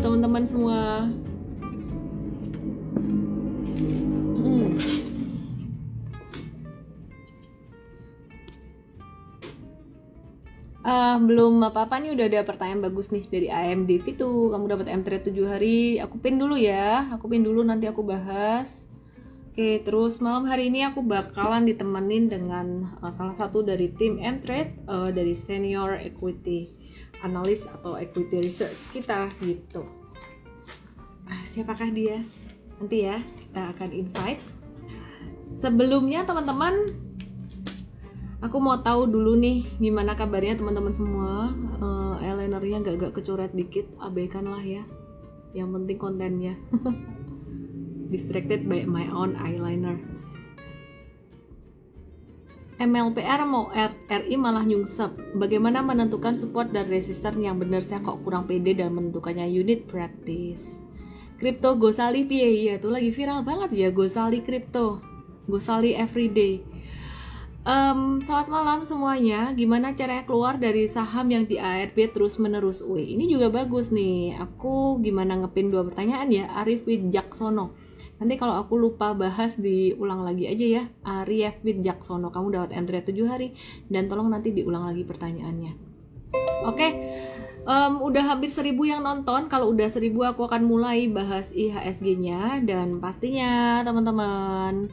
teman-teman semua. Hmm. Uh, belum apa-apa nih udah ada pertanyaan bagus nih dari AMD Vitu kamu dapat M trade 7 hari. Aku pin dulu ya. Aku pin dulu nanti aku bahas. Oke terus malam hari ini aku bakalan ditemenin dengan uh, salah satu dari tim M trade uh, dari senior equity analis atau equity research kita gitu. ah, siapakah dia? Nanti ya kita akan invite. Sebelumnya teman-teman aku mau tahu dulu nih gimana kabarnya teman-teman semua. Uh, eyelinernya gak gak kecoret dikit abaikan lah ya. Yang penting kontennya. Distracted by my own eyeliner. MLPR mau RI malah nyungsep. Bagaimana menentukan support dan resisten yang benar saya kok kurang pede dan menentukannya unit practice. Crypto Gosali piye ya itu lagi viral banget ya Gosali crypto. Gosali everyday. Um, selamat malam semuanya. Gimana caranya keluar dari saham yang di ARB terus menerus? Wih, ini juga bagus nih. Aku gimana ngepin dua pertanyaan ya? Arif Wijaksono. Nanti kalau aku lupa bahas diulang lagi aja ya. Arif Wijaksono, kamu dapat entry 7 hari dan tolong nanti diulang lagi pertanyaannya. Oke. Okay. Um, udah hampir seribu yang nonton. Kalau udah seribu aku akan mulai bahas IHSG-nya dan pastinya teman-teman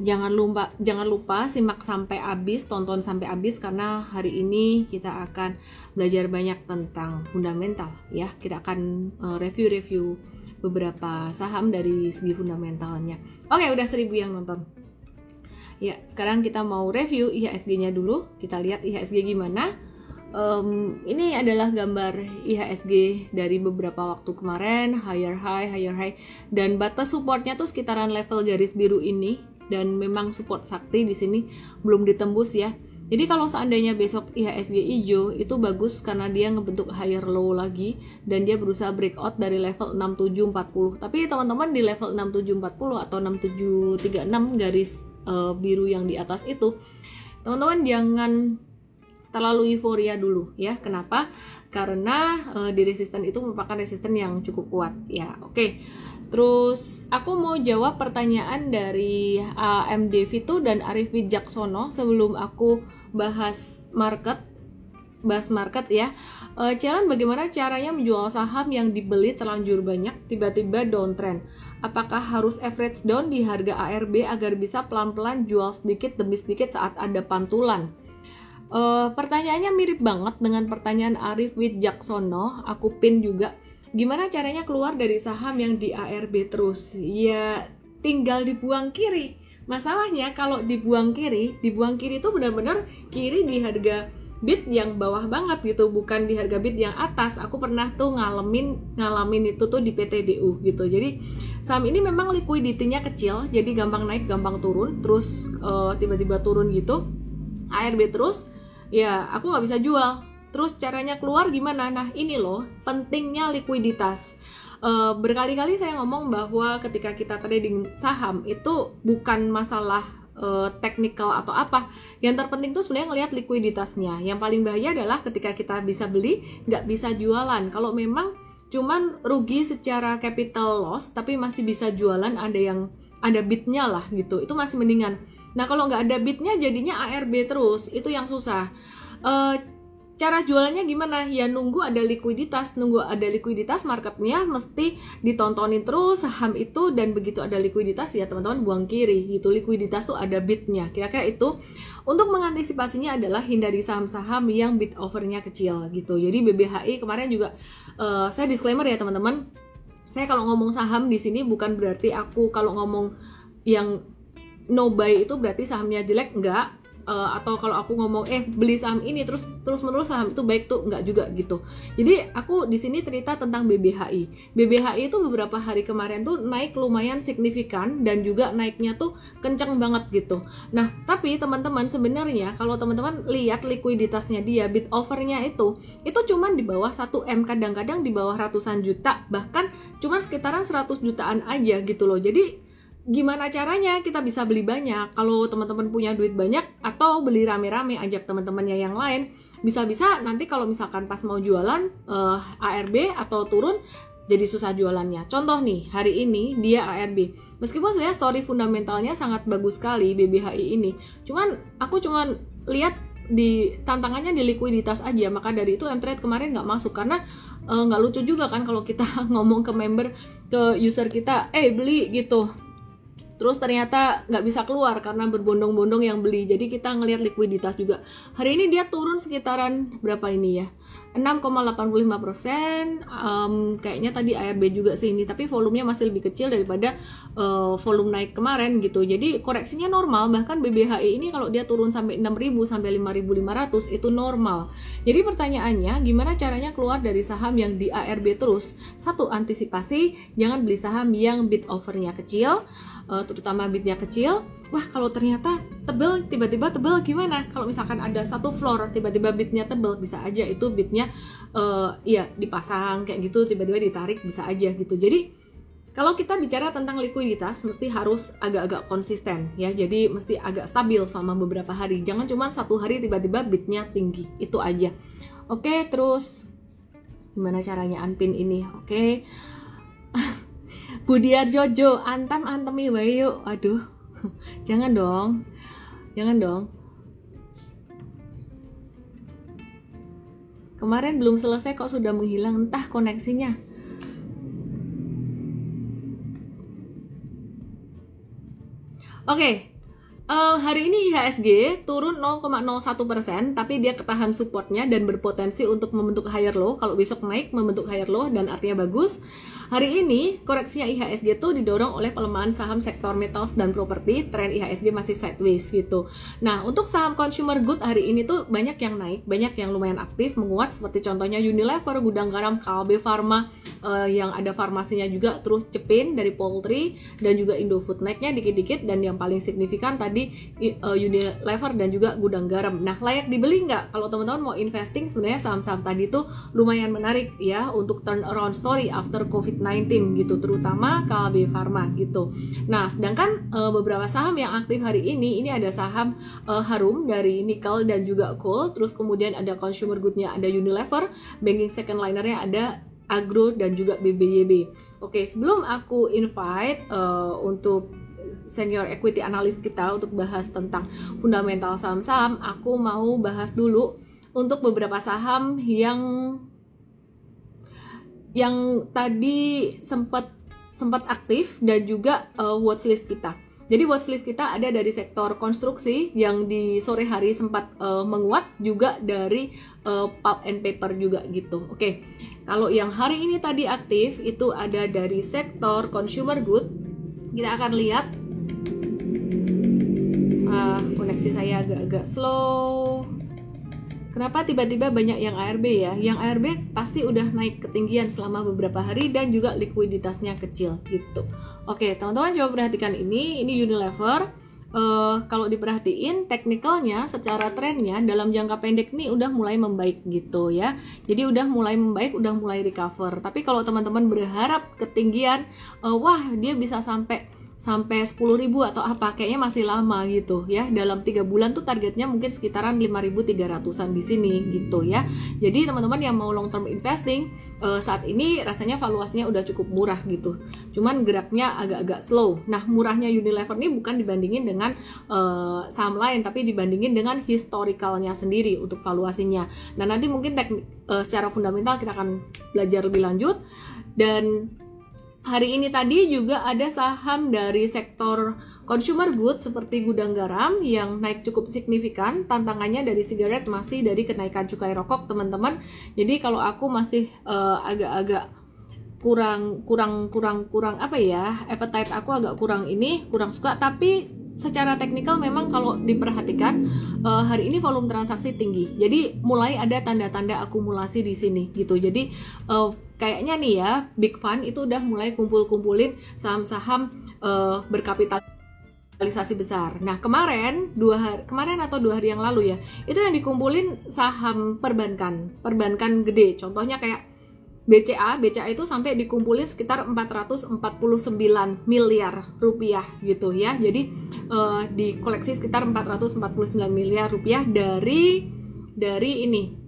jangan lupa jangan lupa simak sampai habis tonton sampai habis. Karena hari ini kita akan belajar banyak tentang fundamental ya. Kita akan eh, review-review beberapa saham dari segi fundamentalnya. Oke udah seribu yang nonton. Ya sekarang kita mau review IHSG-nya dulu. Kita lihat IHSG gimana um, ini adalah gambar IHSG dari beberapa waktu kemarin higher high higher high dan batas supportnya tuh sekitaran level garis biru ini dan memang support sakti di sini belum ditembus ya. Jadi kalau seandainya besok IHSG hijau itu bagus karena dia ngebentuk higher low lagi dan dia berusaha breakout dari level 6740. Tapi teman-teman di level 6740 atau 6736 garis uh, biru yang di atas itu teman-teman jangan terlalu euforia dulu ya. Kenapa? Karena uh, di resisten itu merupakan resisten yang cukup kuat ya. Oke. Okay. Terus aku mau jawab pertanyaan dari AMD Vitu dan Arif Wijaksono sebelum aku bahas market bahas market ya. E, bagaimana caranya menjual saham yang dibeli terlanjur banyak tiba-tiba downtrend? Apakah harus average down di harga ARB agar bisa pelan-pelan jual sedikit demi sedikit saat ada pantulan? E, pertanyaannya mirip banget dengan pertanyaan Arif Wijaksono. Aku pin juga Gimana caranya keluar dari saham yang di ARB terus? Ya tinggal dibuang kiri. Masalahnya kalau dibuang kiri, dibuang kiri itu benar-benar kiri di harga bid yang bawah banget gitu, bukan di harga bid yang atas. Aku pernah tuh ngalamin ngalamin itu tuh di PTDU gitu. Jadi saham ini memang liquidity-nya kecil, jadi gampang naik, gampang turun, terus uh, tiba-tiba turun gitu. ARB terus, ya aku nggak bisa jual Terus caranya keluar gimana? Nah ini loh pentingnya likuiditas. Uh, berkali-kali saya ngomong bahwa ketika kita trading saham itu bukan masalah uh, technical atau apa. Yang terpenting tuh sebenarnya ngelihat likuiditasnya. Yang paling bahaya adalah ketika kita bisa beli nggak bisa jualan. Kalau memang cuman rugi secara capital loss tapi masih bisa jualan ada yang ada bitnya lah gitu itu masih mendingan nah kalau nggak ada bitnya jadinya ARB terus. Itu yang susah. Uh, cara jualannya gimana? Ya nunggu ada likuiditas. Nunggu ada likuiditas marketnya mesti ditontonin terus saham itu dan begitu ada likuiditas ya teman-teman buang kiri. Gitu likuiditas tuh ada bitnya kira-kira itu. Untuk mengantisipasinya adalah hindari saham-saham yang bit overnya kecil gitu. Jadi BBHI kemarin juga uh, saya disclaimer ya teman-teman. Saya kalau ngomong saham di sini bukan berarti aku kalau ngomong yang no buy itu berarti sahamnya jelek? Enggak. Uh, atau kalau aku ngomong eh beli saham ini terus terus menerus saham itu baik tuh? Nggak juga gitu. Jadi aku di sini cerita tentang BBHI BBHI itu beberapa hari kemarin tuh naik lumayan signifikan dan juga naiknya tuh kenceng banget gitu. Nah tapi teman-teman sebenarnya kalau teman-teman lihat likuiditasnya dia bit overnya itu itu cuman di bawah 1 m kadang-kadang di bawah ratusan juta bahkan cuma sekitaran 100 jutaan aja gitu loh. Jadi gimana caranya kita bisa beli banyak kalau teman-teman punya duit banyak atau beli rame-rame ajak teman-temannya yang lain bisa-bisa nanti kalau misalkan pas mau jualan uh, eh, ARB atau turun jadi susah jualannya. Contoh nih, hari ini dia ARB. Meskipun sebenarnya story fundamentalnya sangat bagus sekali BBHI ini. Cuman aku cuman lihat di tantangannya di likuiditas aja. Maka dari itu M-Trade kemarin nggak masuk karena eh, nggak uh, lucu juga kan kalau kita ngomong ke member ke user kita, eh beli gitu terus ternyata nggak bisa keluar karena berbondong-bondong yang beli. Jadi kita ngelihat likuiditas juga. Hari ini dia turun sekitaran berapa ini ya 6,85 persen um, kayaknya tadi ARB juga sih ini tapi volumenya masih lebih kecil daripada uh, volume naik kemarin gitu. Jadi koreksinya normal bahkan BBHI ini kalau dia turun sampai 6.000 sampai 5.500 itu normal. Jadi pertanyaannya gimana caranya keluar dari saham yang di ARB terus? Satu antisipasi jangan beli saham yang bid overnya kecil uh, terutama bidnya kecil wah kalau ternyata tebel tiba-tiba tebel gimana? Kalau misalkan ada satu floor tiba-tiba bitnya tebel bisa aja itu bitnya uh, ya dipasang kayak gitu tiba-tiba ditarik bisa aja gitu. Jadi kalau kita bicara tentang likuiditas mesti harus agak-agak konsisten ya. Jadi mesti agak stabil selama beberapa hari. Jangan cuma satu hari tiba-tiba bitnya tinggi itu aja. Oke terus gimana caranya unpin ini? Oke. Budiar Jojo antam antemi wae yuk. Aduh jangan dong jangan dong kemarin belum selesai kok sudah menghilang entah koneksinya oke okay. Uh, hari ini IHSG turun 0,01%, tapi dia ketahan supportnya dan berpotensi untuk membentuk higher low. Kalau besok naik, membentuk higher low dan artinya bagus. Hari ini koreksinya IHSG itu didorong oleh pelemahan saham sektor metals dan properti. Tren IHSG masih sideways gitu. Nah, untuk saham consumer good hari ini tuh banyak yang naik, banyak yang lumayan aktif, menguat seperti contohnya Unilever, Gudang Garam, Kalbe Pharma, uh, yang ada farmasinya juga terus cepin dari poultry dan juga Indofood naiknya dikit-dikit dan yang paling signifikan tadi uh, Unilever dan juga Gudang Garam. Nah, layak dibeli nggak? Kalau teman-teman mau investing sebenarnya saham-saham tadi tuh lumayan menarik ya untuk turn around story after COVID COVID-19 gitu, terutama KLB Pharma gitu. Nah, sedangkan uh, beberapa saham yang aktif hari ini, ini ada saham uh, Harum dari Nickel dan juga Coal, terus kemudian ada consumer goodnya ada Unilever, banking second linernya ada Agro dan juga BBYB. Oke, sebelum aku invite uh, untuk senior equity analyst kita untuk bahas tentang fundamental saham-saham, aku mau bahas dulu untuk beberapa saham yang yang tadi sempat sempat aktif dan juga uh, watchlist kita. Jadi watchlist kita ada dari sektor konstruksi yang di sore hari sempat uh, menguat juga dari uh, pulp and paper juga gitu. Oke. Kalau yang hari ini tadi aktif itu ada dari sektor consumer good. Kita akan lihat uh, koneksi saya agak-agak slow. Kenapa tiba-tiba banyak yang ARB ya? Yang ARB pasti udah naik ketinggian selama beberapa hari dan juga likuiditasnya kecil gitu. Oke, teman-teman coba perhatikan ini. Ini Unilever. Uh, kalau diperhatiin teknikalnya secara trennya dalam jangka pendek nih udah mulai membaik gitu ya jadi udah mulai membaik udah mulai recover tapi kalau teman-teman berharap ketinggian uh, wah dia bisa sampai sampai 10.000 atau apa kayaknya masih lama gitu ya. Dalam tiga bulan tuh targetnya mungkin sekitaran 5.300an di sini gitu ya. Jadi teman-teman yang mau long term investing uh, saat ini rasanya valuasinya udah cukup murah gitu. Cuman geraknya agak-agak slow. Nah murahnya Unilever ini bukan dibandingin dengan uh, saham lain tapi dibandingin dengan historicalnya sendiri untuk valuasinya. Nah nanti mungkin teknik uh, secara fundamental kita akan belajar lebih lanjut. Dan hari ini tadi juga ada saham dari sektor consumer goods seperti gudang garam yang naik cukup signifikan. Tantangannya dari sigaret masih dari kenaikan cukai rokok, teman-teman. Jadi kalau aku masih uh, agak-agak kurang kurang kurang kurang apa ya appetite aku agak kurang ini kurang suka tapi secara teknikal memang kalau diperhatikan uh, hari ini volume transaksi tinggi jadi mulai ada tanda-tanda akumulasi di sini gitu jadi uh, kayaknya nih ya Big Fund itu udah mulai kumpul-kumpulin saham-saham uh, berkapitalisasi besar. Nah kemarin dua hari kemarin atau dua hari yang lalu ya itu yang dikumpulin saham perbankan perbankan gede. Contohnya kayak BCA, BCA itu sampai dikumpulin sekitar 449 miliar rupiah gitu ya. Jadi uh, dikoleksi sekitar 449 miliar rupiah dari dari ini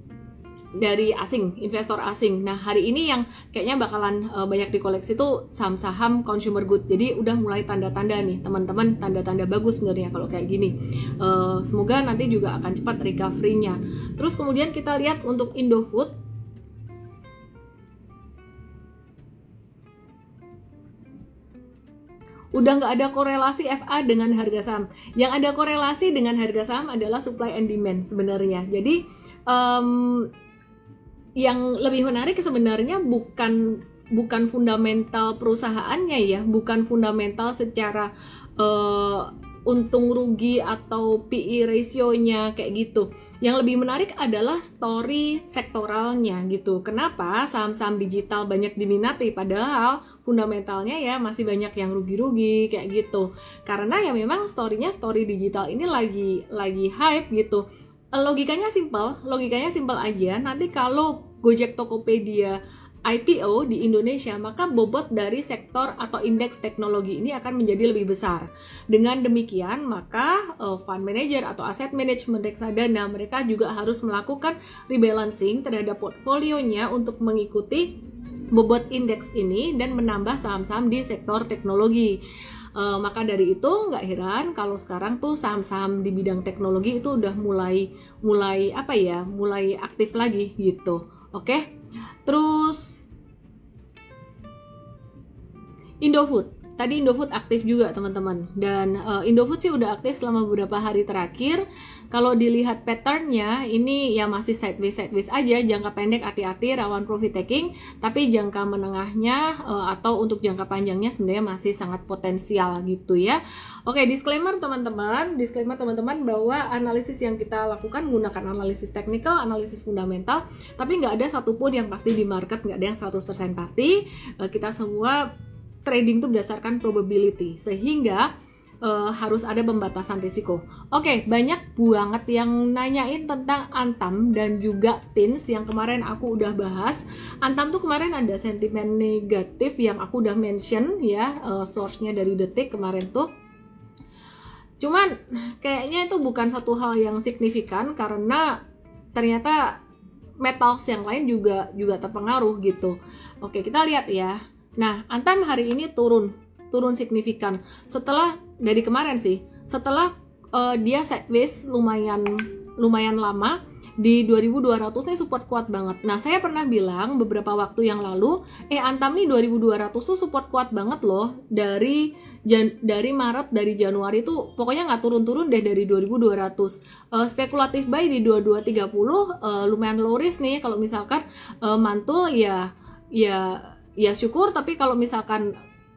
dari asing, investor asing. Nah, hari ini yang kayaknya bakalan uh, banyak dikoleksi itu saham-saham consumer good. Jadi udah mulai tanda-tanda nih, teman-teman, tanda-tanda bagus sebenarnya kalau kayak gini. Uh, semoga nanti juga akan cepat recovery-nya. Terus kemudian kita lihat untuk Indofood udah nggak ada korelasi FA dengan harga saham. Yang ada korelasi dengan harga saham adalah supply and demand sebenarnya. Jadi um, yang lebih menarik sebenarnya bukan bukan fundamental perusahaannya ya, bukan fundamental secara uh, untung rugi atau PE ratio-nya kayak gitu. Yang lebih menarik adalah story sektoralnya gitu. Kenapa saham-saham digital banyak diminati padahal fundamentalnya ya masih banyak yang rugi-rugi kayak gitu. Karena ya memang story-nya story digital ini lagi lagi hype gitu logikanya simpel, logikanya simpel aja. Nanti kalau Gojek Tokopedia IPO di Indonesia, maka bobot dari sektor atau indeks teknologi ini akan menjadi lebih besar. Dengan demikian, maka uh, fund manager atau aset management reksadana mereka juga harus melakukan rebalancing terhadap portfolionya untuk mengikuti bobot indeks ini dan menambah saham-saham di sektor teknologi. Uh, maka dari itu nggak heran kalau sekarang tuh saham-saham di bidang teknologi itu udah mulai mulai apa ya mulai aktif lagi gitu. Oke? Okay? terus Indofood. Tadi Indofood aktif juga teman-teman. Dan uh, Indofood sih udah aktif selama beberapa hari terakhir kalau dilihat patternnya ini ya masih sideways sideways aja jangka pendek hati-hati rawan profit taking. Tapi jangka menengahnya uh, atau untuk jangka panjangnya sebenarnya masih sangat potensial gitu ya. Oke disclaimer teman-teman. Disclaimer teman-teman bahwa analisis yang kita lakukan menggunakan analisis teknikal analisis fundamental. Tapi nggak ada satupun yang pasti di market nggak ada yang 100% pasti. Uh, kita semua trading itu berdasarkan probability. Sehingga uh, harus ada pembatasan risiko. Oke, okay, banyak banget yang nanyain tentang Antam dan juga Tins yang kemarin aku udah bahas. Antam tuh kemarin ada sentimen negatif yang aku udah mention ya, uh, source-nya dari detik kemarin tuh. Cuman kayaknya itu bukan satu hal yang signifikan karena ternyata metals yang lain juga juga terpengaruh gitu. Oke, kita lihat ya. Nah, Antam hari ini turun, turun signifikan. Setelah dari kemarin sih, setelah uh, dia sideways lumayan lumayan lama di 2200 nih support kuat banget. Nah, saya pernah bilang beberapa waktu yang lalu, eh Antam nih 2200 tuh support kuat banget loh dari jan, dari Maret dari Januari tuh pokoknya nggak turun-turun deh dari 2200. Uh, spekulatif buy di 2230 uh, lumayan low risk nih kalau misalkan uh, mantul ya ya ya syukur tapi kalau misalkan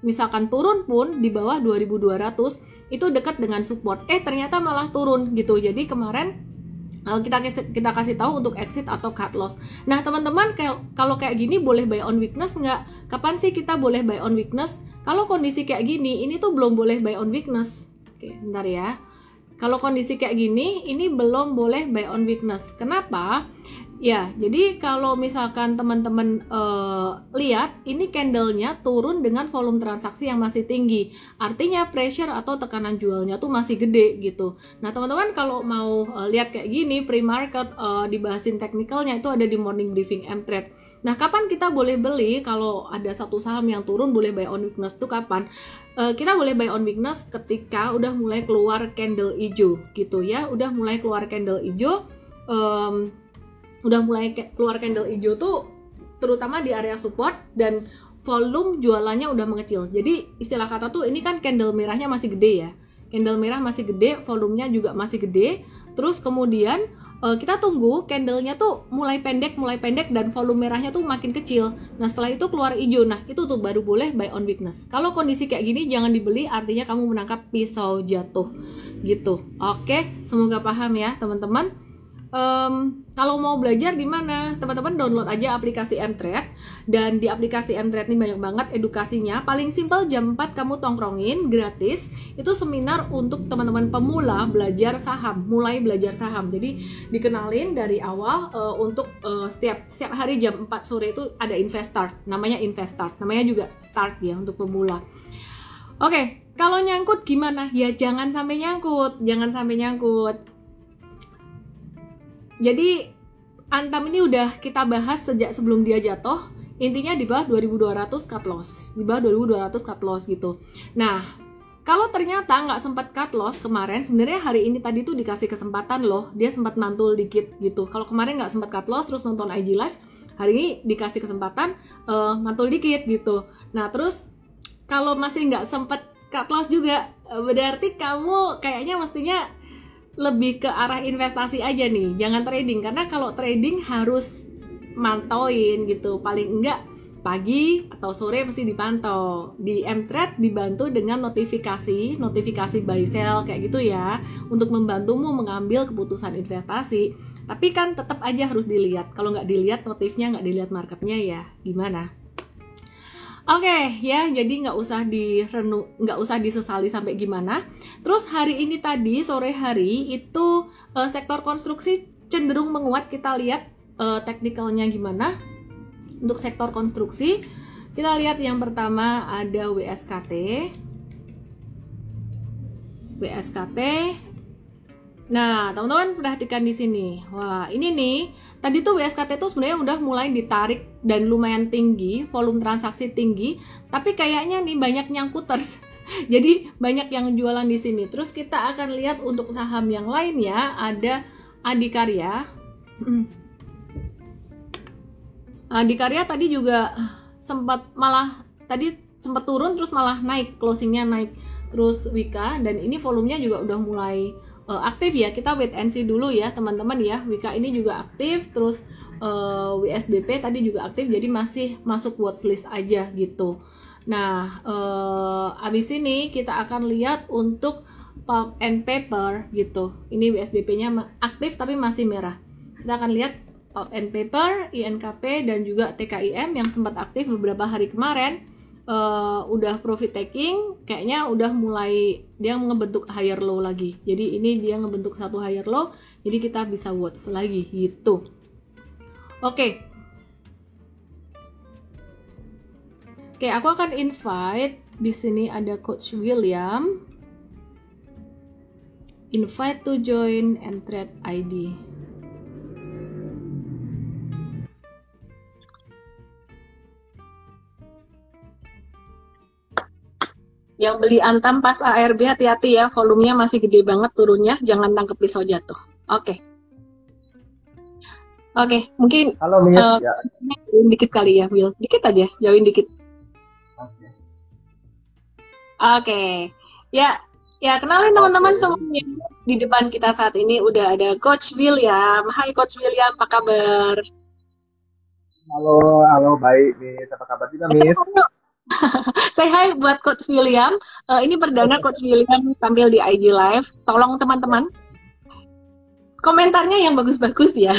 misalkan turun pun di bawah 2200 itu dekat dengan support eh ternyata malah turun gitu jadi kemarin eh, kita kita kasih tahu untuk exit atau cut loss. Nah teman-teman kalau kayak gini boleh buy on weakness nggak? Kapan sih kita boleh buy on weakness? Kalau kondisi kayak gini ini tuh belum boleh buy on weakness. Oke, bentar ya. Kalau kondisi kayak gini ini belum boleh buy on weakness. Kenapa? Ya, jadi kalau misalkan teman-teman uh, lihat ini candlenya turun dengan volume transaksi yang masih tinggi, artinya pressure atau tekanan jualnya tuh masih gede gitu. Nah teman-teman kalau mau uh, lihat kayak gini pre-market uh, dibahasin teknikalnya itu ada di morning briefing M Trade. Nah kapan kita boleh beli kalau ada satu saham yang turun boleh buy on weakness tuh kapan? Uh, kita boleh buy on weakness ketika udah mulai keluar candle hijau gitu ya, udah mulai keluar candle hijau. Um, udah mulai keluar candle hijau tuh terutama di area support dan volume jualannya udah mengecil. Jadi istilah kata tuh ini kan candle merahnya masih gede ya. Candle merah masih gede, volumenya juga masih gede. Terus kemudian uh, kita tunggu candlenya tuh mulai pendek, mulai pendek dan volume merahnya tuh makin kecil. Nah setelah itu keluar hijau. Nah itu tuh baru boleh buy on weakness. Kalau kondisi kayak gini jangan dibeli, artinya kamu menangkap pisau jatuh gitu. Oke, semoga paham ya teman-teman um, kalau mau belajar di mana? Teman-teman download aja aplikasi Mtrade dan di aplikasi Mtrade ini banyak banget edukasinya. Paling simpel jam 4 kamu tongkrongin gratis. Itu seminar untuk teman-teman pemula belajar saham, mulai belajar saham. Jadi dikenalin dari awal uh, untuk uh, setiap setiap hari jam 4 sore itu ada Investart, namanya Investart. Namanya juga Start ya untuk pemula. Oke, okay, kalau nyangkut gimana? Ya jangan sampai nyangkut, jangan sampai nyangkut jadi Antam ini udah kita bahas sejak sebelum dia jatuh. Intinya di bawah 2200 cut loss. Di bawah 2200 cut loss gitu. Nah kalau ternyata nggak sempat cut loss kemarin sebenarnya hari ini tadi tuh dikasih kesempatan loh. Dia sempat mantul dikit gitu. Kalau kemarin nggak sempat cut loss terus nonton IG live hari ini dikasih kesempatan uh, mantul dikit gitu. Nah terus kalau masih nggak sempat cut loss juga eh, berarti kamu kayaknya mestinya lebih ke arah investasi aja nih jangan trading. Karena kalau trading harus mantauin gitu. Paling enggak pagi atau sore mesti dipantau. Di Mtrade dibantu dengan notifikasi notifikasi buy sell kayak gitu ya untuk membantumu mengambil keputusan investasi. Tapi kan tetap aja harus dilihat. Kalau nggak dilihat notifnya nggak dilihat marketnya ya gimana Oke okay, ya, jadi nggak usah direnu, nggak usah disesali sampai gimana. Terus hari ini tadi sore hari itu uh, sektor konstruksi cenderung menguat. Kita lihat uh, teknikalnya gimana untuk sektor konstruksi. Kita lihat yang pertama ada WSKT. WSKT. Nah, teman-teman perhatikan di sini. Wah, ini nih Tadi tuh WSKT itu sebenarnya udah mulai ditarik dan lumayan tinggi, volume transaksi tinggi, tapi kayaknya nih banyak nyangkuters. Jadi banyak yang jualan di sini. Terus kita akan lihat untuk saham yang lain ya, ada Adikarya. Hmm. Adikarya tadi juga sempat malah tadi sempat turun terus malah naik, closingnya naik. Terus Wika dan ini volumenya juga udah mulai uh, aktif ya kita wait and see dulu ya teman-teman ya. Wika ini juga aktif terus uh, eh, WSDP tadi juga aktif jadi masih masuk watchlist aja gitu. Nah uh, abis ini kita akan lihat untuk pulp and paper gitu. Ini WSDP nya aktif tapi masih merah. Kita akan lihat pulp and paper INKP dan juga TKIM yang sempat aktif beberapa hari kemarin uh, udah profit taking kayaknya udah mulai dia ngebentuk higher low lagi. Jadi ini dia ngebentuk satu higher low jadi kita bisa watch lagi gitu. Oke. Okay. oke okay, aku akan invite di sini ada coach William. Invite to join and trade ID Yang beli Antam pas ARB hati-hati ya, volumenya masih gede banget turunnya, jangan tangkep pisau jatuh. Oke. Okay. Oke, okay, mungkin Halo, uh, ya. dikit kali ya, Will. Dikit aja, jauhin dikit. Oke. Okay. Oke. Okay. Ya, ya kenalin teman-teman okay. semuanya. Di depan kita saat ini udah ada Coach William. Hai Coach William, apa kabar? Halo, halo, baik nih. Apa kabar juga, Miss? Say hi buat Coach William. Uh, ini perdana Coach William tampil di IG Live. Tolong teman-teman komentarnya yang bagus-bagus ya.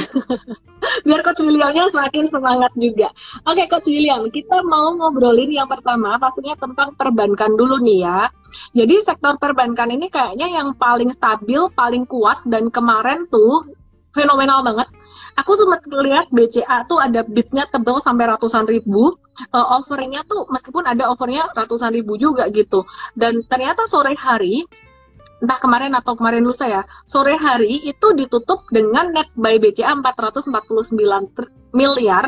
Biar Coach Williamnya semakin semangat juga. Oke, Coach William, kita mau ngobrolin yang pertama pastinya tentang perbankan dulu nih ya. Jadi sektor perbankan ini kayaknya yang paling stabil, paling kuat dan kemarin tuh fenomenal banget. Aku sempat lihat BCA tuh ada bidnya tebal sampai ratusan ribu. Uh, offernya tuh meskipun ada offernya ratusan ribu juga gitu. Dan ternyata sore hari entah kemarin atau kemarin lusa ya, sore hari itu ditutup dengan net buy BCA 449 miliar,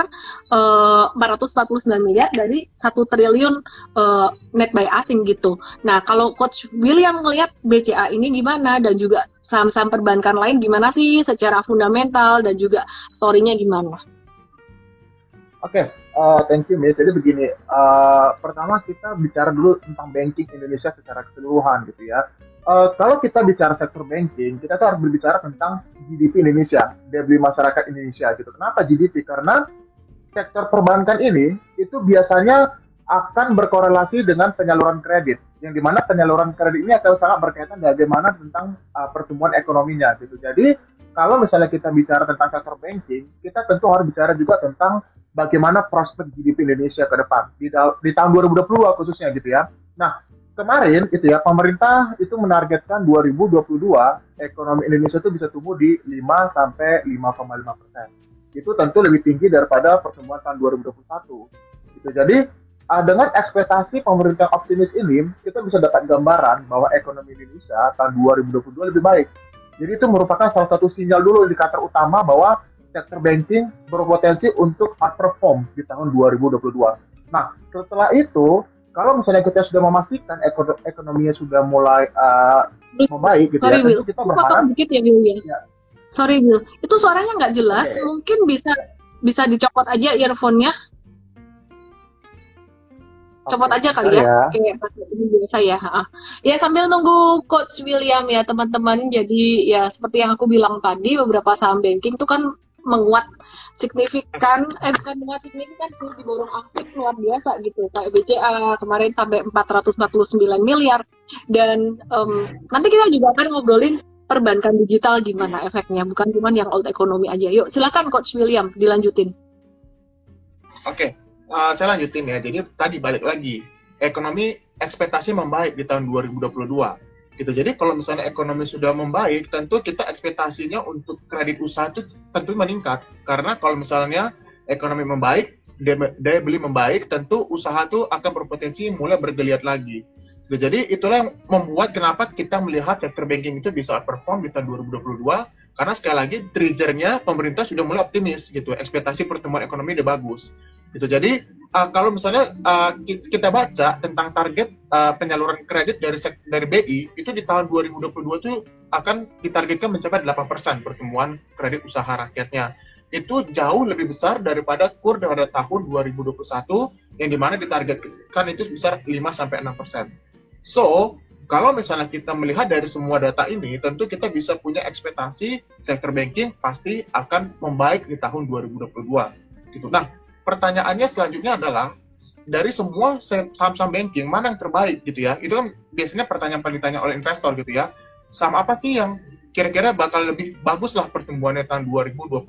uh, 449 miliar dari satu triliun uh, net buy asing gitu. Nah, kalau Coach William ngelihat BCA ini gimana dan juga saham-saham perbankan lain gimana sih secara fundamental dan juga story-nya gimana? Oke, okay, uh, thank you Miss. Jadi begini, uh, pertama kita bicara dulu tentang banking Indonesia secara keseluruhan gitu ya uh, kalau kita bicara sektor banking, kita tuh harus berbicara tentang GDP Indonesia, daya beli masyarakat Indonesia gitu. Kenapa GDP? Karena sektor perbankan ini itu biasanya akan berkorelasi dengan penyaluran kredit, yang di mana penyaluran kredit ini akan sangat berkaitan bagaimana tentang uh, pertumbuhan ekonominya gitu. Jadi kalau misalnya kita bicara tentang sektor banking, kita tentu harus bicara juga tentang bagaimana prospek GDP Indonesia ke depan di, di tahun 2022 khususnya gitu ya. Nah, kemarin itu ya pemerintah itu menargetkan 2022 ekonomi Indonesia itu bisa tumbuh di 5 sampai 5,5 persen. Itu tentu lebih tinggi daripada pertumbuhan tahun 2021. Gitu. Jadi uh, dengan ekspektasi pemerintah optimis ini, kita bisa dapat gambaran bahwa ekonomi Indonesia tahun 2022 lebih baik. Jadi itu merupakan salah satu sinyal dulu indikator utama bahwa sektor banking berpotensi untuk outperform di tahun 2022. Nah, setelah itu, kalau misalnya kita sudah memastikan ekonominya sudah mulai uh, membaik gitu Sorry, ya, Will. kita berharap. Dikit ya, Will, ya. ya. Sorry, Will. Itu suaranya nggak jelas. Okay. Mungkin bisa bisa dicopot aja earphone-nya copot aja kali ya, ya. kayak biasa ya. Ya sambil nunggu Coach William ya teman-teman. Jadi ya seperti yang aku bilang tadi beberapa saham banking itu kan menguat signifikan, eh bukan menguat signifikan sih diborong aksi luar biasa gitu. Kayak BCA kemarin sampai 449 miliar dan um, nanti kita juga akan ngobrolin perbankan digital gimana efeknya, bukan cuma yang old economy aja. Yuk silakan Coach William dilanjutin. Oke, okay uh, saya lanjutin ya. Jadi tadi balik lagi, ekonomi ekspektasi membaik di tahun 2022. Gitu. Jadi kalau misalnya ekonomi sudah membaik, tentu kita ekspektasinya untuk kredit usaha itu tentu meningkat. Karena kalau misalnya ekonomi membaik, daya beli membaik, tentu usaha itu akan berpotensi mulai bergeliat lagi. Gitu. Jadi itulah yang membuat kenapa kita melihat sektor banking itu bisa perform di tahun 2022 karena sekali lagi triggernya pemerintah sudah mulai optimis gitu ekspektasi pertumbuhan ekonomi udah bagus gitu jadi uh, kalau misalnya uh, kita baca tentang target uh, penyaluran kredit dari dari BI itu di tahun 2022 itu akan ditargetkan mencapai 8% pertumbuhan kredit usaha rakyatnya itu jauh lebih besar daripada kur pada tahun 2021 yang di mana ditargetkan itu sebesar 5 sampai 6%. So, kalau misalnya kita melihat dari semua data ini, tentu kita bisa punya ekspektasi sektor banking pasti akan membaik di tahun 2022. Gitu. Nah, pertanyaannya selanjutnya adalah dari semua saham-saham banking mana yang terbaik gitu ya? Itu kan biasanya pertanyaan paling ditanya oleh investor gitu ya. Saham apa sih yang kira-kira bakal lebih bagus lah pertumbuhannya tahun 2022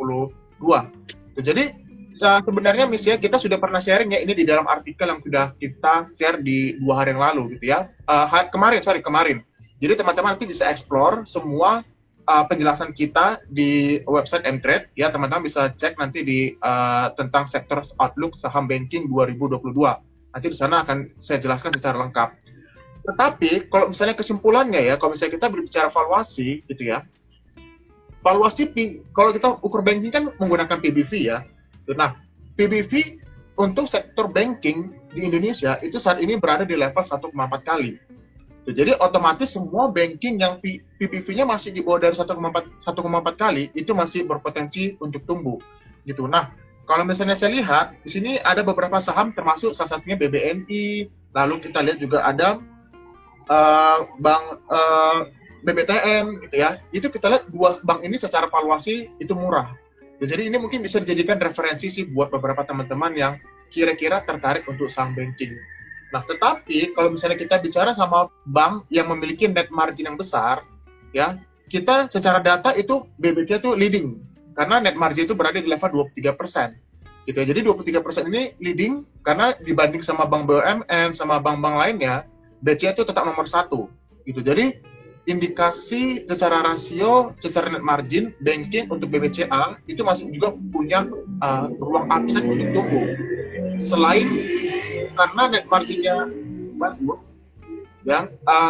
gitu. jadi sebenarnya misalnya kita sudah pernah sharing ya ini di dalam artikel yang sudah kita share di dua hari yang lalu gitu ya. Uh, kemarin sorry kemarin. Jadi teman-teman nanti bisa explore semua uh, penjelasan kita di website Mtrade ya teman-teman bisa cek nanti di uh, tentang sektor outlook saham banking 2022. Nanti di sana akan saya jelaskan secara lengkap. Tetapi kalau misalnya kesimpulannya ya, kalau misalnya kita berbicara valuasi gitu ya, valuasi kalau kita ukur banking kan menggunakan PBV ya. Nah, PBV untuk sektor banking di Indonesia itu saat ini berada di level 1,4 kali Gitu. Jadi otomatis semua banking yang PPV-nya masih di bawah dari 1,4 1,4 kali itu masih berpotensi untuk tumbuh. Gitu. Nah, kalau misalnya saya lihat di sini ada beberapa saham termasuk salah satunya BBNI, lalu kita lihat juga ada uh, bank uh, eh, BBTN gitu ya. Itu kita lihat dua bank ini secara valuasi itu murah. Jadi ini mungkin bisa dijadikan referensi sih buat beberapa teman-teman yang kira-kira tertarik untuk saham banking. Nah, tetapi kalau misalnya kita bicara sama bank yang memiliki net margin yang besar, ya, kita secara data itu BBC itu leading karena net margin itu berada di level 23 persen. Gitu ya. Jadi 23 persen ini leading karena dibanding sama bank BUMN sama bank-bank lainnya, BCA itu tetap nomor satu. Gitu. Jadi indikasi secara rasio, secara net margin, banking untuk BBCA itu masih juga punya uh, ruang upside untuk tumbuh. Selain karena net marginnya bagus,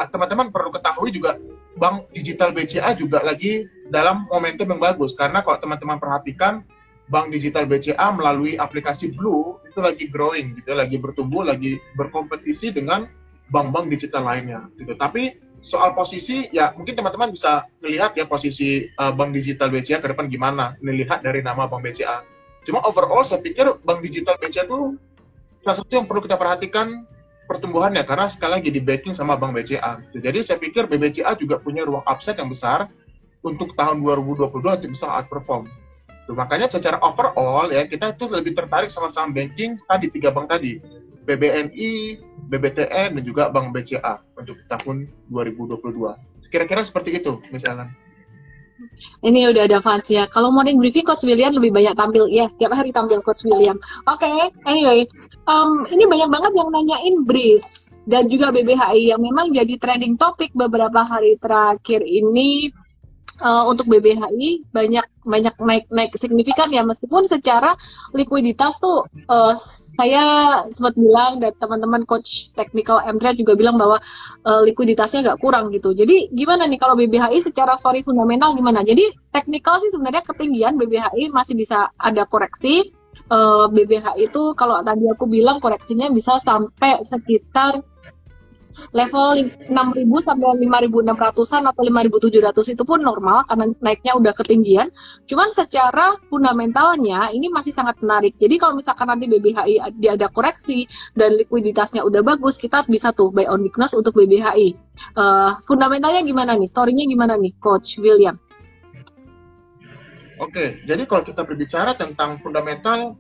teman-teman uh, perlu ketahui juga bank digital BCA juga lagi dalam momentum yang bagus karena kalau teman-teman perhatikan bank digital BCA melalui aplikasi Blue itu lagi growing gitu, lagi bertumbuh, lagi berkompetisi dengan bank-bank digital lainnya gitu. Tapi soal posisi ya mungkin teman-teman bisa melihat ya posisi uh, bank digital BCA ke depan gimana, melihat dari nama bank BCA. Cuma overall saya pikir bank digital BCA itu salah satu yang perlu kita perhatikan pertumbuhannya karena sekali lagi di backing sama Bank BCA. Jadi saya pikir BBCA juga punya ruang upside yang besar untuk tahun 2022 untuk bisa outperform. Tuh, makanya secara overall ya kita tuh lebih tertarik sama saham banking tadi tiga bank tadi. BBNI, BBTN dan juga Bank BCA untuk tahun 2022. Kira-kira seperti itu, Ellen. Ini udah ada ya. Kalau morning briefing Coach William lebih banyak tampil. Ya, tiap hari tampil Coach William. Oke, okay, anyway. Um, ini banyak banget yang nanyain BRIS dan juga BBHI yang memang jadi trending topik beberapa hari terakhir ini uh, untuk BBHI banyak banyak naik naik signifikan ya meskipun secara likuiditas tuh uh, saya sempat bilang dan teman-teman coach technical MTrade juga bilang bahwa uh, likuiditasnya agak kurang gitu. Jadi gimana nih kalau BBHI secara story fundamental gimana? Jadi technical sih sebenarnya ketinggian BBHI masih bisa ada koreksi. Uh, BBHI itu kalau tadi aku bilang koreksinya bisa sampai sekitar level 6.000 sampai 5.600-an atau 5.700 itu pun normal karena naiknya udah ketinggian. Cuman secara fundamentalnya ini masih sangat menarik. Jadi kalau misalkan nanti BBHI dia ada koreksi dan likuiditasnya udah bagus, kita bisa tuh buy on weakness untuk BBHI. Uh, eh, fundamentalnya gimana nih? Story-nya gimana nih, Coach William? Oke, jadi kalau kita berbicara tentang fundamental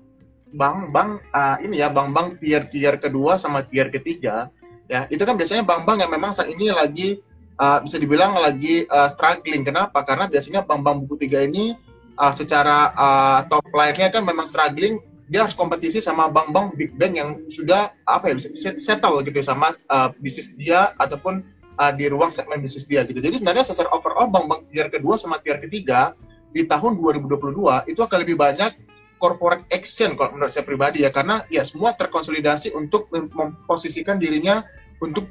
bank-bank uh, ini ya bank-bank tier-tier kedua sama tier ketiga ya itu kan biasanya bank-bank yang memang saat ini lagi uh, bisa dibilang lagi uh, struggling. Kenapa? Karena biasanya bank-bank buku tiga ini uh, secara uh, top line-nya kan memang struggling dia harus kompetisi sama bank-bank big bank yang sudah apa ya settle gitu sama uh, bisnis dia ataupun uh, di ruang segmen bisnis dia gitu. Jadi sebenarnya secara overall bank-bank tier kedua sama tier ketiga di tahun 2022 itu akan lebih banyak corporate action kalau menurut saya pribadi ya. Karena ya semua terkonsolidasi untuk memposisikan dirinya untuk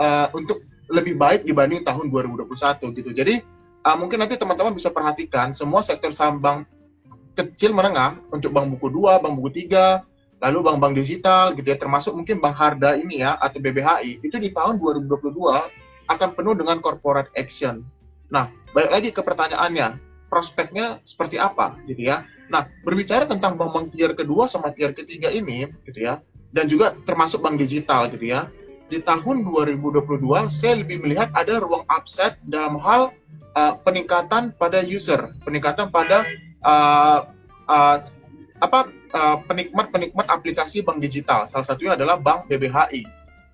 uh, untuk lebih baik dibanding tahun 2021 gitu. Jadi uh, mungkin nanti teman-teman bisa perhatikan semua sektor saham bank kecil menengah untuk bank buku 2, bank buku 3, lalu bank-bank digital gitu ya termasuk mungkin bank Harda ini ya atau BBHI itu di tahun 2022 akan penuh dengan corporate action. Nah, balik lagi ke pertanyaannya, prospeknya seperti apa gitu ya. Nah, berbicara tentang bank-bank tier kedua sama tier ketiga ini gitu ya, dan juga termasuk bank digital gitu ya di tahun 2022 saya lebih melihat ada ruang upside dalam hal uh, peningkatan pada user, peningkatan pada uh, uh, apa penikmat-penikmat uh, aplikasi bank digital. Salah satunya adalah Bank BBHI.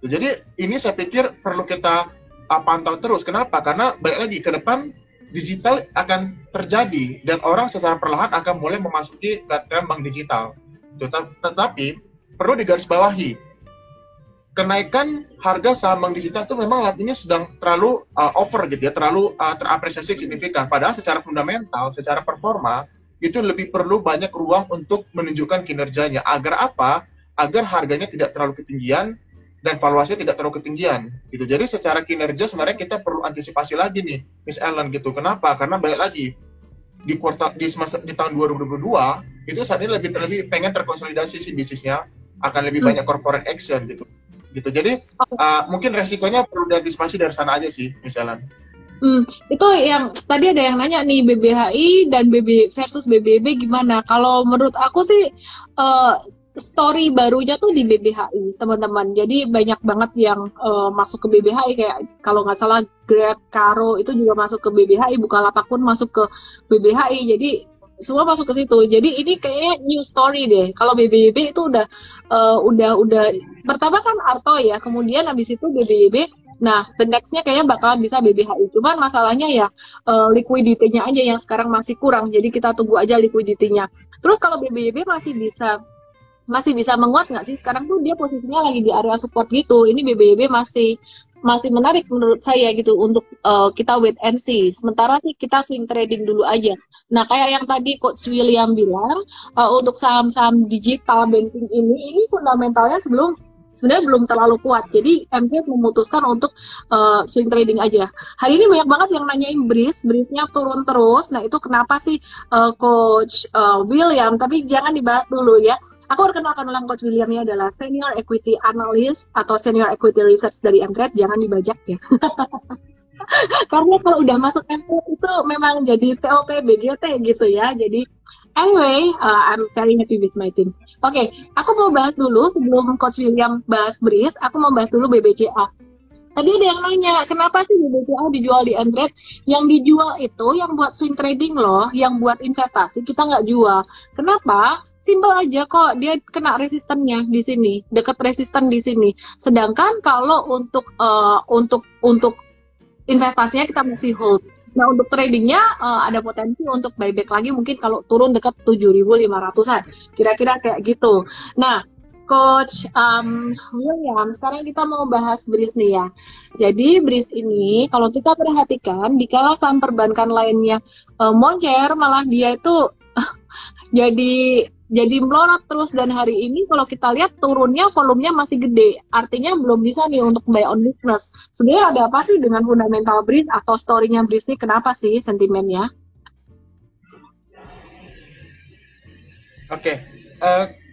Jadi ini saya pikir perlu kita uh, pantau terus. Kenapa? Karena balik lagi ke depan digital akan terjadi dan orang secara perlahan akan mulai memasuki tren bank digital. Tetapi perlu digarisbawahi kenaikan harga saham bank digital itu memang ini sedang terlalu uh, over gitu ya, terlalu uh, terapresiasi signifikan. Padahal secara fundamental, secara performa itu lebih perlu banyak ruang untuk menunjukkan kinerjanya. Agar apa? Agar harganya tidak terlalu ketinggian dan valuasinya tidak terlalu ketinggian gitu. Jadi secara kinerja sebenarnya kita perlu antisipasi lagi nih, Miss Ellen gitu. Kenapa? Karena balik lagi di kuartal di semasa di tahun 2022 itu saat ini lebih lebih pengen terkonsolidasi sih bisnisnya akan lebih hmm. banyak corporate action gitu gitu. Jadi uh, mungkin resikonya perlu diantisipasi dari sana aja sih, misalnya. Hmm, itu yang tadi ada yang nanya nih BBHI dan BB versus BBB gimana? Kalau menurut aku sih uh, story barunya tuh di BBHI teman-teman. Jadi banyak banget yang uh, masuk ke BBHI kayak kalau nggak salah Grab, Karo itu juga masuk ke BBHI, Bukalapak pun masuk ke BBHI. Jadi semua masuk ke situ. Jadi ini kayaknya new story deh. Kalau BBB itu udah uh, udah udah pertama kan Arto ya, kemudian habis itu BBB. Nah, the nextnya kayaknya bakalan bisa BBHI. Cuman masalahnya ya uh, liquidity-nya aja yang sekarang masih kurang. Jadi kita tunggu aja liquidity-nya. Terus kalau BBB masih bisa masih bisa menguat nggak sih? Sekarang tuh dia posisinya lagi di area support gitu. Ini BBB masih masih menarik menurut saya gitu untuk uh, kita wait and see. Sementara sih kita swing trading dulu aja. Nah kayak yang tadi Coach William bilang uh, untuk saham-saham digital banking ini ini fundamentalnya sebelum sebenarnya belum terlalu kuat. Jadi MK memutuskan untuk uh, swing trading aja. Hari ini banyak banget yang nanyain bris, brisnya turun terus. Nah itu kenapa sih uh, Coach uh, William? Tapi jangan dibahas dulu ya Aku perkenalkan ulang Coach William ini adalah Senior Equity Analyst atau Senior Equity Research dari Mtrade. Jangan dibajak ya. Karena kalau udah masuk Mtrade itu memang jadi TOP BGT gitu ya. Jadi anyway, uh, I'm very happy with my team. Oke, okay, aku mau bahas dulu sebelum Coach William bahas BRIS, aku mau bahas dulu BBCA. Tadi ada yang nanya, kenapa sih BBCA dijual di Android? Yang dijual itu yang buat swing trading loh, yang buat investasi kita nggak jual. Kenapa? Simpel aja kok, dia kena resistennya di sini, deket resisten di sini. Sedangkan kalau untuk uh, untuk untuk investasinya kita masih hold Nah, untuk tradingnya uh, ada potensi untuk buyback lagi mungkin kalau turun dekat 7.500-an. Kira-kira kayak gitu. Nah, Coach um, William, sekarang kita mau bahas BRIS nih ya. Jadi BRIS ini kalau kita perhatikan di kala saham perbankan lainnya uh, moncer, malah dia itu jadi jadi melorot terus dan hari ini kalau kita lihat turunnya volumenya masih gede artinya belum bisa nih untuk buy on weakness sebenarnya ada apa sih dengan fundamental BRIS atau story-nya BRIS ini kenapa sih sentimennya oke okay. uh, eh,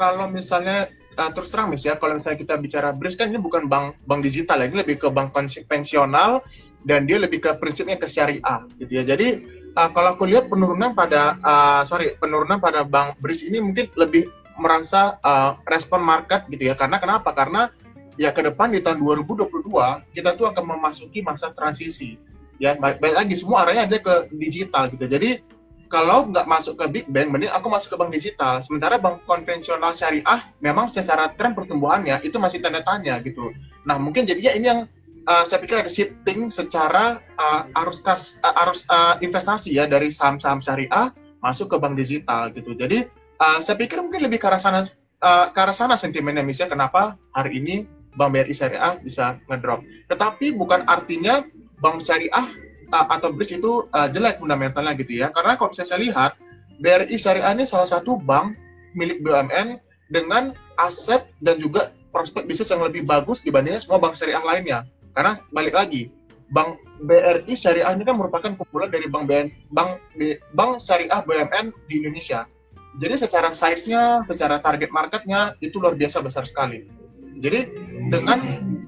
kalau misalnya uh, terus terang mis ya kalau misalnya kita bicara BRIS kan ini bukan bank bank digital ya ini lebih ke bank konvensional dan dia lebih ke prinsipnya ke syariah gitu ya. Jadi uh, kalau aku lihat penurunan pada uh, sorry penurunan pada bank BRIS ini mungkin lebih merasa uh, respon market gitu ya. Karena kenapa? Karena ya ke depan di tahun 2022 kita tuh akan memasuki masa transisi. Ya baik, lagi semua arahnya ada ke digital gitu. Jadi kalau nggak masuk ke big bank mending aku masuk ke bank digital sementara bank konvensional syariah memang secara tren pertumbuhannya itu masih tanda tanya gitu nah mungkin jadinya ini yang uh, saya pikir ada shifting secara uh, arus kas uh, arus uh, investasi ya dari saham-saham syariah masuk ke bank digital gitu. Jadi uh, saya pikir mungkin lebih ke arah sana uh, ke arah sana sentimennya misalnya kenapa hari ini Bank BRI Syariah bisa ngedrop. Tetapi bukan artinya bank syariah uh, atau BRIS itu uh, jelek fundamentalnya gitu ya. Karena kalau saya lihat BRI Syariah ini salah satu bank milik BUMN dengan aset dan juga prospek bisnis yang lebih bagus dibandingnya semua bank syariah lainnya. Karena balik lagi, Bank BRI Syariah ini kan merupakan kumpulan dari Bank BN, Bank Bank Syariah BUMN di Indonesia. Jadi secara size-nya, secara target marketnya itu luar biasa besar sekali. Jadi dengan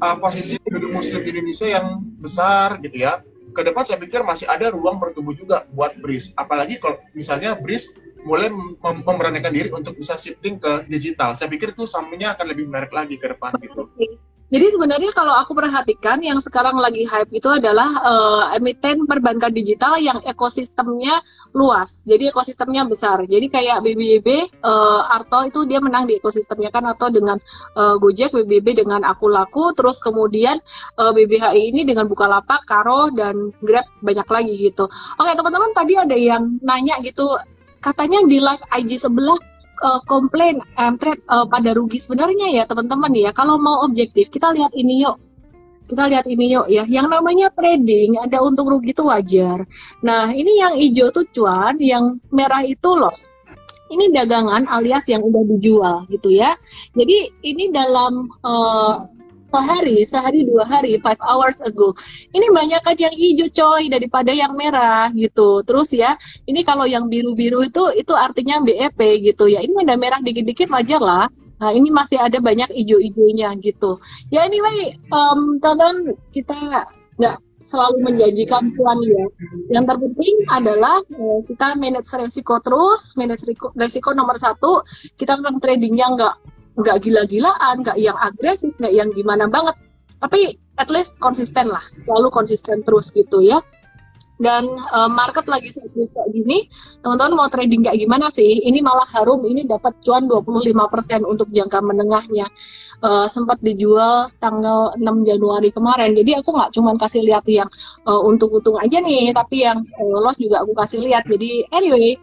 uh, posisi penduduk muslim di Indonesia yang besar gitu ya, ke depan saya pikir masih ada ruang bertumbuh juga buat BRIS. Apalagi kalau misalnya BRIS mulai mem memberanikan diri untuk bisa shifting ke digital. Saya pikir itu sampingnya akan lebih menarik lagi ke depan gitu. Jadi sebenarnya kalau aku perhatikan yang sekarang lagi hype itu adalah uh, emiten perbankan digital yang ekosistemnya luas. Jadi ekosistemnya besar. Jadi kayak BBB uh, eh, Arto itu dia menang di ekosistemnya kan atau dengan uh, Gojek, BBB dengan Aku Laku, terus kemudian uh, BBHI ini dengan Bukalapak, Karo dan Grab banyak lagi gitu. Oke, teman-teman tadi ada yang nanya gitu katanya di live IG sebelah uh, komplain Mtrade uh, pada rugi sebenarnya ya teman-teman ya. Kalau mau objektif kita lihat ini yuk. Kita lihat ini yuk ya. Yang namanya trading ada untung rugi itu wajar. Nah ini yang hijau tuh cuan yang merah itu loss. Ini dagangan alias yang udah dijual gitu ya. Jadi ini dalam uh, sehari, sehari dua hari, five hours ago. Ini banyak kan yang hijau coy daripada yang merah gitu. Terus ya, ini kalau yang biru-biru itu itu artinya BEP gitu ya. Ini ada merah dikit-dikit wajar lah. Nah, ini masih ada banyak hijau-hijaunya gitu. Ya anyway, um, teman kita nggak selalu menjanjikan cuan ya. Yang terpenting adalah eh, kita manage resiko terus, manage resiko, resiko nomor satu, kita memang tradingnya nggak nggak gila-gilaan, nggak yang agresif, nggak yang gimana banget. Tapi at least konsisten lah, selalu konsisten terus gitu ya. Dan uh, market lagi seperti kayak gini, teman-teman mau trading kayak gimana sih? Ini malah harum, ini dapat cuan 25% untuk jangka menengahnya. Uh, sempat dijual tanggal 6 Januari kemarin. Jadi aku nggak cuma kasih lihat yang uh, untung-untung aja nih, tapi yang uh, loss juga aku kasih lihat. Jadi anyway,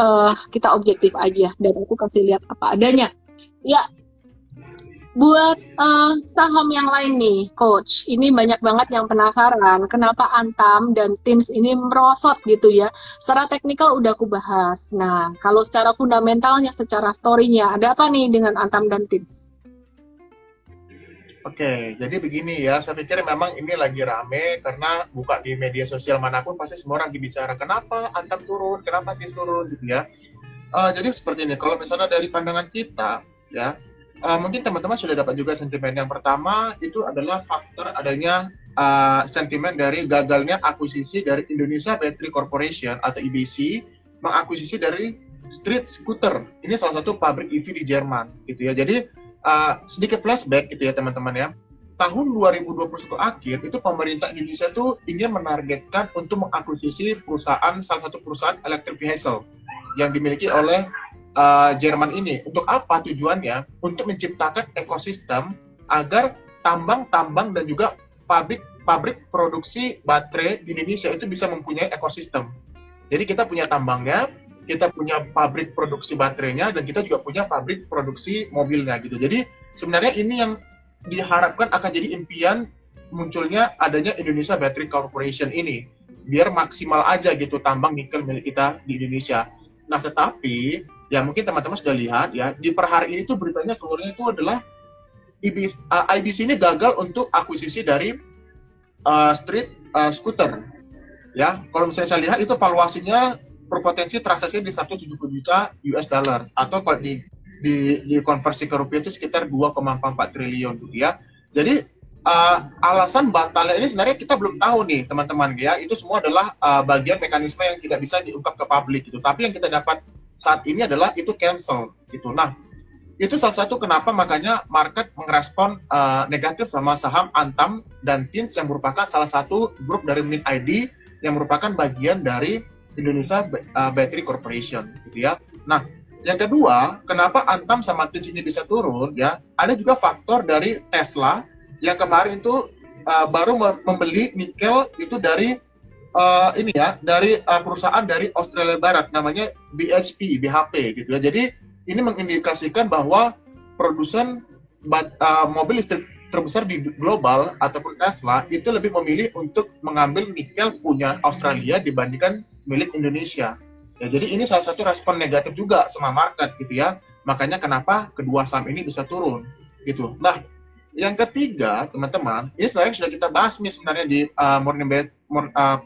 uh, kita objektif aja dan aku kasih lihat apa adanya. Ya, buat uh, saham yang lain nih, coach. Ini banyak banget yang penasaran kenapa Antam dan Teams ini merosot gitu ya. Secara teknikal udah aku bahas. Nah, kalau secara fundamentalnya, secara story-nya, ada apa nih dengan Antam dan Teams? Oke, jadi begini ya, saya pikir memang ini lagi rame karena buka di media sosial mana pun pasti semua orang dibicara kenapa Antam turun, kenapa Teams turun gitu ya. Uh, jadi seperti ini, kalau misalnya dari pandangan kita, ya. Uh, mungkin teman-teman sudah dapat juga sentimen yang pertama itu adalah faktor adanya uh, sentimen dari gagalnya akuisisi dari Indonesia Battery Corporation atau IBC mengakuisisi dari Street Scooter. Ini salah satu pabrik EV di Jerman gitu ya. Jadi uh, sedikit flashback gitu ya teman-teman ya. Tahun 2021 akhir itu pemerintah Indonesia itu ingin menargetkan untuk mengakuisisi perusahaan salah satu perusahaan electric vehicle yang dimiliki oleh uh, Jerman ini. Untuk apa tujuannya? Untuk menciptakan ekosistem agar tambang-tambang dan juga pabrik pabrik produksi baterai di Indonesia itu bisa mempunyai ekosistem. Jadi kita punya tambangnya, kita punya pabrik produksi baterainya, dan kita juga punya pabrik produksi mobilnya gitu. Jadi sebenarnya ini yang diharapkan akan jadi impian munculnya adanya Indonesia Battery Corporation ini biar maksimal aja gitu tambang nikel milik kita di Indonesia. Nah, tetapi ya mungkin teman-teman sudah lihat ya di per hari ini tuh beritanya keluarnya itu adalah IBC, uh, IBC ini gagal untuk akuisisi dari uh, street uh, scooter. Ya, kalau misalnya saya lihat itu valuasinya berpotensi transaksi di 170 juta US dollar atau kalau di di, di konversi ke rupiah itu sekitar 2,44 triliun rupiah. Jadi uh, alasan batalnya ini sebenarnya kita belum tahu nih teman-teman ya itu semua adalah uh, bagian mekanisme yang tidak bisa diungkap ke publik gitu tapi yang kita dapat saat ini adalah itu cancel gitu nah itu salah satu kenapa makanya market merespon uh, negatif sama saham Antam dan Tins yang merupakan salah satu grup dari Mint ID yang merupakan bagian dari Indonesia Battery Corporation gitu ya. Nah, yang kedua, kenapa Antam sama Tins ini bisa turun ya? Ada juga faktor dari Tesla yang kemarin itu uh, baru membeli nikel itu dari uh, ini ya dari uh, perusahaan dari Australia Barat namanya BHP BHP gitu ya jadi ini mengindikasikan bahwa produsen uh, mobil listrik terbesar di global ataupun Tesla itu lebih memilih untuk mengambil nikel punya Australia dibandingkan milik Indonesia. Ya, jadi ini salah satu respon negatif juga sama market gitu ya. Makanya kenapa kedua saham ini bisa turun gitu. Nah, yang ketiga, teman-teman, ini sebenarnya sudah kita bahas nih sebenarnya di uh, morning bed, mor, uh,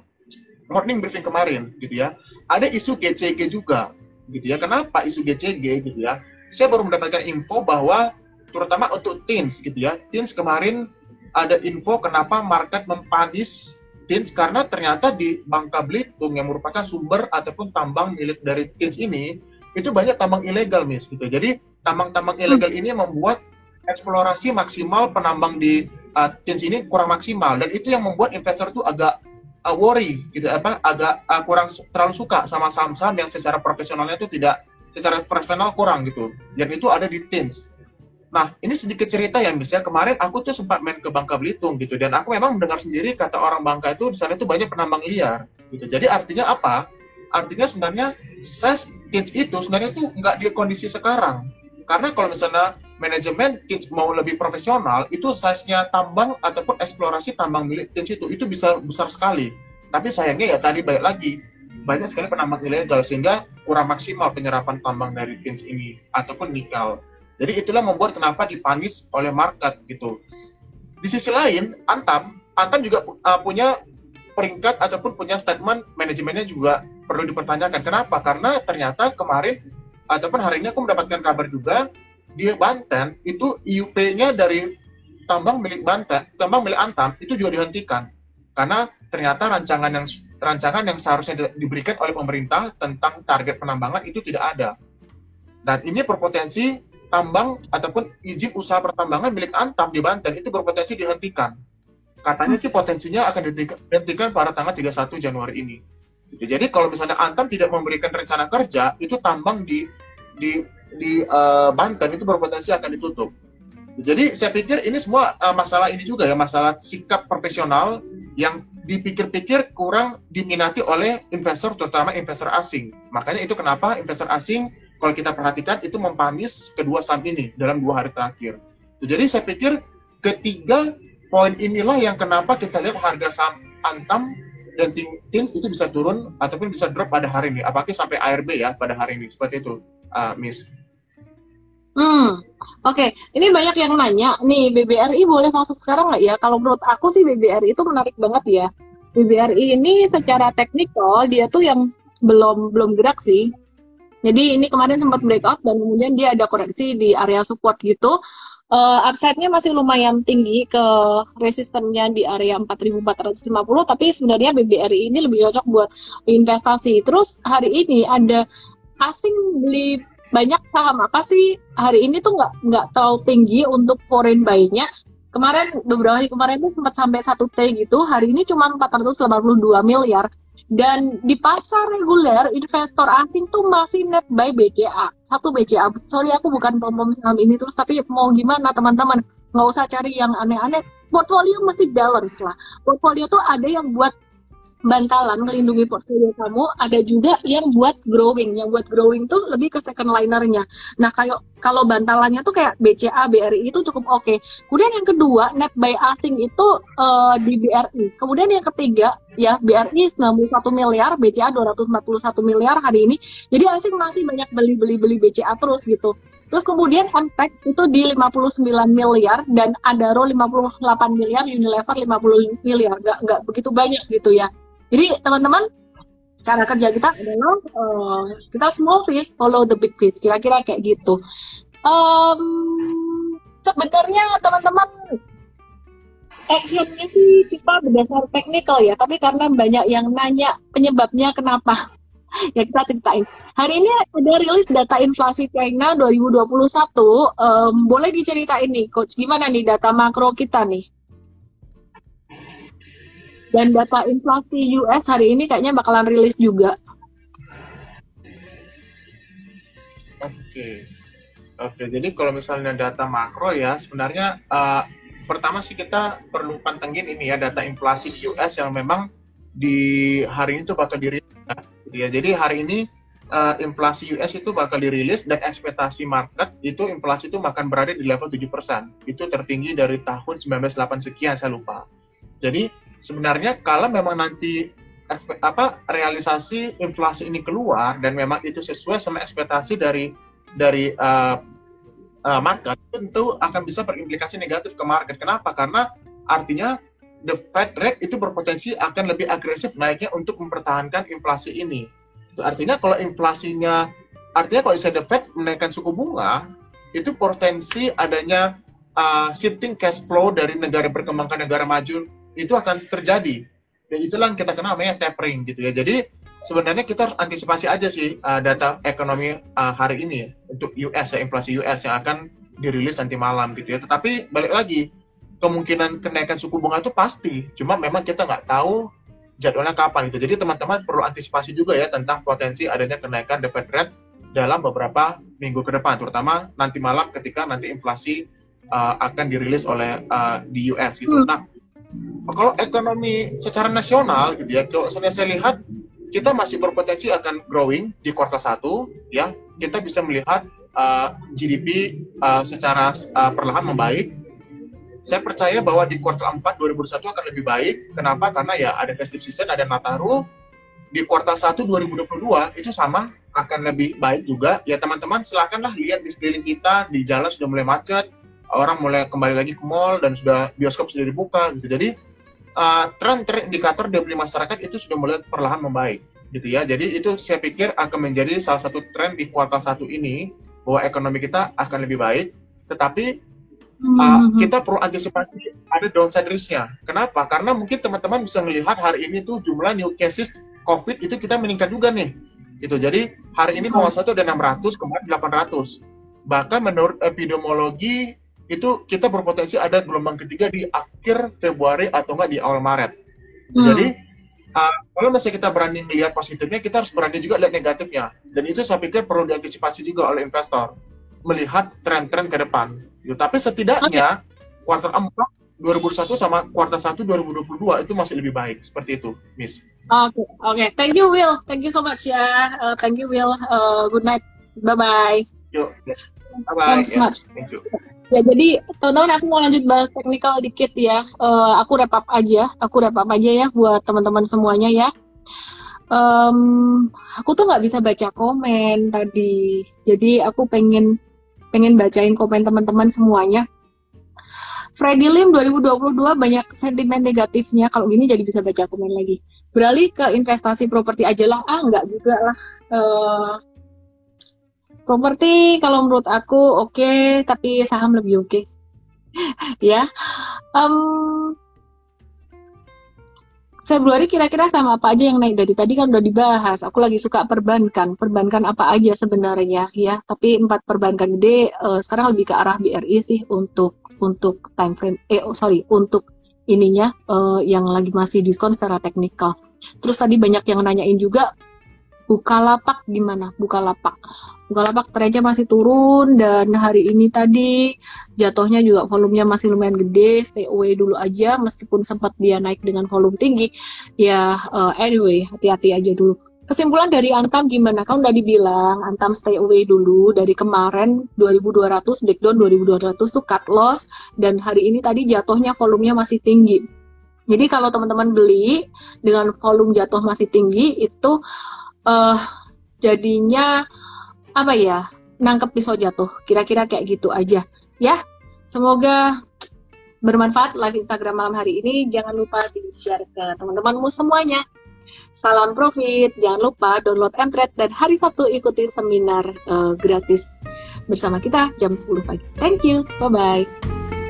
morning briefing kemarin, gitu ya. Ada isu GCG juga, gitu ya. Kenapa isu GCG, gitu ya? Saya baru mendapatkan info bahwa terutama untuk teens, gitu ya. Teens kemarin ada info kenapa market mempanis teens karena ternyata di Bangka Belitung yang merupakan sumber ataupun tambang milik dari teens ini itu banyak tambang ilegal, mis, gitu. Jadi tambang-tambang ilegal ini membuat eksplorasi maksimal penambang di uh, Tins ini kurang maksimal dan itu yang membuat investor itu agak uh, worry gitu apa agak uh, kurang terlalu suka sama saham-saham yang secara profesionalnya itu tidak secara profesional kurang gitu dan itu ada di Tins. Nah, ini sedikit cerita ya, misalnya kemarin aku tuh sempat main ke Bangka Belitung gitu, dan aku memang mendengar sendiri kata orang Bangka itu di sana itu banyak penambang liar gitu. Jadi artinya apa? Artinya sebenarnya ses Tins itu sebenarnya itu nggak di kondisi sekarang. Karena kalau misalnya manajemen mau lebih profesional, itu size-nya tambang ataupun eksplorasi tambang milik Teams itu itu bisa besar sekali. Tapi sayangnya ya tadi balik lagi banyak sekali penambang ilegal sehingga kurang maksimal penyerapan tambang dari Teams ini ataupun nikel. Jadi itulah membuat kenapa dipanis oleh market gitu. Di sisi lain, Antam, Antam juga uh, punya peringkat ataupun punya statement manajemennya juga perlu dipertanyakan. Kenapa? Karena ternyata kemarin ataupun hari ini aku mendapatkan kabar juga di Banten itu IUP-nya dari tambang milik Banten, tambang milik Antam itu juga dihentikan karena ternyata rancangan yang rancangan yang seharusnya diberikan oleh pemerintah tentang target penambangan itu tidak ada. Dan ini berpotensi tambang ataupun izin usaha pertambangan milik Antam di Banten itu berpotensi dihentikan. Katanya sih potensinya akan dihentikan pada tanggal 31 Januari ini. Jadi kalau misalnya Antam tidak memberikan rencana kerja, itu tambang di di di uh, Banten itu berpotensi akan ditutup. Jadi saya pikir ini semua uh, masalah ini juga ya masalah sikap profesional yang dipikir-pikir kurang diminati oleh investor terutama investor asing. Makanya itu kenapa investor asing kalau kita perhatikan itu mempanis kedua saham ini dalam dua hari terakhir. Jadi saya pikir ketiga poin inilah yang kenapa kita lihat harga saham Antam dan Tin itu bisa turun ataupun bisa drop pada hari ini. Apakah sampai ARB ya pada hari ini seperti itu, uh, Miss. Hmm, oke. Okay. Ini banyak yang nanya, nih BBRI boleh masuk sekarang nggak ya? Kalau menurut aku sih BBRI itu menarik banget ya. BBRI ini secara teknikal dia tuh yang belum belum gerak sih. Jadi ini kemarin sempat breakout dan kemudian dia ada koreksi di area support gitu. Uh, upside-nya masih lumayan tinggi ke resistennya di area 4450 tapi sebenarnya BBRI ini lebih cocok buat investasi. Terus hari ini ada asing beli banyak saham. Apa sih? Hari ini tuh nggak nggak terlalu tinggi untuk foreign buy-nya. Kemarin beberapa hari kemarin tuh sempat sampai satu T gitu. Hari ini cuma 482 miliar. Dan di pasar reguler investor asing tuh masih net buy BCA satu BCA sorry aku bukan pom pom saham ini terus tapi mau gimana teman-teman? Nggak usah cari yang aneh-aneh. Portfolio mesti balance lah. Portfolio tuh ada yang buat bantalan melindungi portfolio kamu, ada juga yang buat growing. Yang buat growing tuh lebih ke second linernya. Nah, kayak kalau bantalannya tuh kayak BCA, BRI itu cukup oke. Okay. Kemudian yang kedua, net buy asing itu uh, di BRI. Kemudian yang ketiga, ya BRI 91 miliar, BCA 241 miliar hari ini. Jadi asing masih banyak beli-beli beli BCA terus gitu. Terus kemudian Impact itu di 59 miliar dan Adaro 58 miliar, Unilever 50 miliar. Nggak, nggak begitu banyak gitu ya. Jadi teman-teman cara kerja kita adalah uh, kita small fish follow the big fish. Kira-kira kayak gitu. Um, sebenarnya teman-teman actionnya sih kita berdasar teknikal ya, tapi karena banyak yang nanya penyebabnya kenapa ya kita ceritain. Hari ini ada rilis data inflasi China 2021. Um, boleh diceritain nih, Coach, gimana nih data makro kita nih? Dan data inflasi US hari ini kayaknya bakalan rilis juga. Oke, oke. Jadi kalau misalnya data makro ya, sebenarnya uh, pertama sih kita perlu pantengin ini ya data inflasi US yang memang di hari ini tuh bakal dirilis ya. Jadi hari ini uh, inflasi US itu bakal dirilis dan ekspektasi market itu inflasi itu akan berada di level 7%. Itu tertinggi dari tahun 1908 sekian saya lupa. Jadi sebenarnya kalau memang nanti apa realisasi inflasi ini keluar dan memang itu sesuai sama ekspektasi dari dari uh, uh, market tentu akan bisa berimplikasi negatif ke market. Kenapa? Karena artinya the Fed rate itu berpotensi akan lebih agresif naiknya untuk mempertahankan inflasi ini. Artinya kalau inflasinya, artinya kalau misalnya the Fed menaikkan suku bunga, itu potensi adanya uh, shifting cash flow dari negara berkembang ke negara maju itu akan terjadi. Dan itulah yang kita kenal namanya tapering gitu ya. Jadi sebenarnya kita harus antisipasi aja sih uh, data ekonomi uh, hari ini ya, untuk US ya inflasi US yang akan dirilis nanti malam gitu ya. Tetapi balik lagi kemungkinan kenaikan suku bunga itu pasti. Cuma memang kita nggak tahu jadwalnya kapan itu. Jadi teman-teman perlu antisipasi juga ya tentang potensi adanya kenaikan the Fed rate dalam beberapa minggu ke depan, terutama nanti malam ketika nanti inflasi uh, akan dirilis oleh uh, di US gitu. Hmm. Nah, kalau ekonomi secara nasional gitu ya, kalau saya lihat kita masih berpotensi akan growing di kuartal satu ya. Kita bisa melihat uh, GDP uh, secara uh, perlahan membaik saya percaya bahwa di kuartal 4 2021 akan lebih baik. Kenapa? Karena ya ada festive season, ada Nataru. Di kuartal 1 2022 itu sama akan lebih baik juga. Ya teman-teman silakanlah lihat di sekeliling kita di jalan sudah mulai macet, orang mulai kembali lagi ke mall dan sudah bioskop sudah dibuka gitu. Jadi uh, tren indikator daya beli masyarakat itu sudah mulai perlahan membaik gitu ya. Jadi itu saya pikir akan menjadi salah satu tren di kuartal satu ini bahwa ekonomi kita akan lebih baik. Tetapi uh, kita perlu antisipasi ada downside risk-nya. Kenapa? Karena mungkin teman-teman bisa melihat hari ini tuh jumlah new cases COVID itu kita meningkat juga nih. Itu jadi hari ini kalau satu ada 600, kemarin 800. Bahkan menurut epidemiologi itu kita berpotensi ada gelombang ketiga di akhir Februari atau enggak di awal Maret. Hmm. Jadi uh, kalau misalnya kita berani melihat positifnya, kita harus berani juga lihat negatifnya. Dan itu saya pikir perlu diantisipasi juga oleh investor melihat tren-tren ke depan. Gitu. Tapi setidaknya okay. kuartal 4 2021 sama kuartal 1 2022 itu masih lebih baik seperti itu, Miss. Oke, okay, oke. Okay. Thank you Will. Thank you so much ya. Uh, thank you Will. Uh, good night. Bye bye. Yuk. Bye bye. Thanks yeah. much. Thank you. Ya, jadi teman-teman aku mau lanjut bahas teknikal dikit ya. Uh, aku wrap up aja. Aku wrap up aja ya buat teman-teman semuanya ya. Um, aku tuh nggak bisa baca komen tadi. Jadi aku pengen pengen bacain komen teman-teman semuanya. Freddy Lim 2022 banyak sentimen negatifnya. Kalau gini jadi bisa baca komen lagi. Beralih ke investasi properti aja lah. Ah, enggak juga lah. Uh, properti kalau menurut aku oke, okay, tapi saham lebih oke. Okay. ya. Um, Februari kira-kira sama apa aja yang naik dari tadi kan udah dibahas. Aku lagi suka perbankan. Perbankan apa aja sebenarnya ya. Tapi empat perbankan gede uh, sekarang lebih ke arah BRI sih untuk untuk time frame. Eh oh, sorry untuk ininya uh, yang lagi masih diskon secara teknikal. Terus tadi banyak yang nanyain juga Bukalapak gimana? Bukalapak. Bukalapak trennya masih turun dan hari ini tadi jatuhnya juga volumenya masih lumayan gede. Stay away dulu aja meskipun sempat dia naik dengan volume tinggi. Ya uh, anyway, hati-hati aja dulu. Kesimpulan dari Antam gimana? Kamu udah dibilang Antam stay away dulu dari kemarin 2200 breakdown 2200 tuh cut loss dan hari ini tadi jatuhnya volumenya masih tinggi. Jadi kalau teman-teman beli dengan volume jatuh masih tinggi itu uh, jadinya apa ya nangkep pisau jatuh. Kira-kira kayak gitu aja. Ya semoga bermanfaat live Instagram malam hari ini. Jangan lupa di share ke teman-temanmu semuanya. Salam profit. Jangan lupa download Mtrade dan hari Sabtu ikuti seminar uh, gratis bersama kita jam 10 pagi. Thank you. Bye bye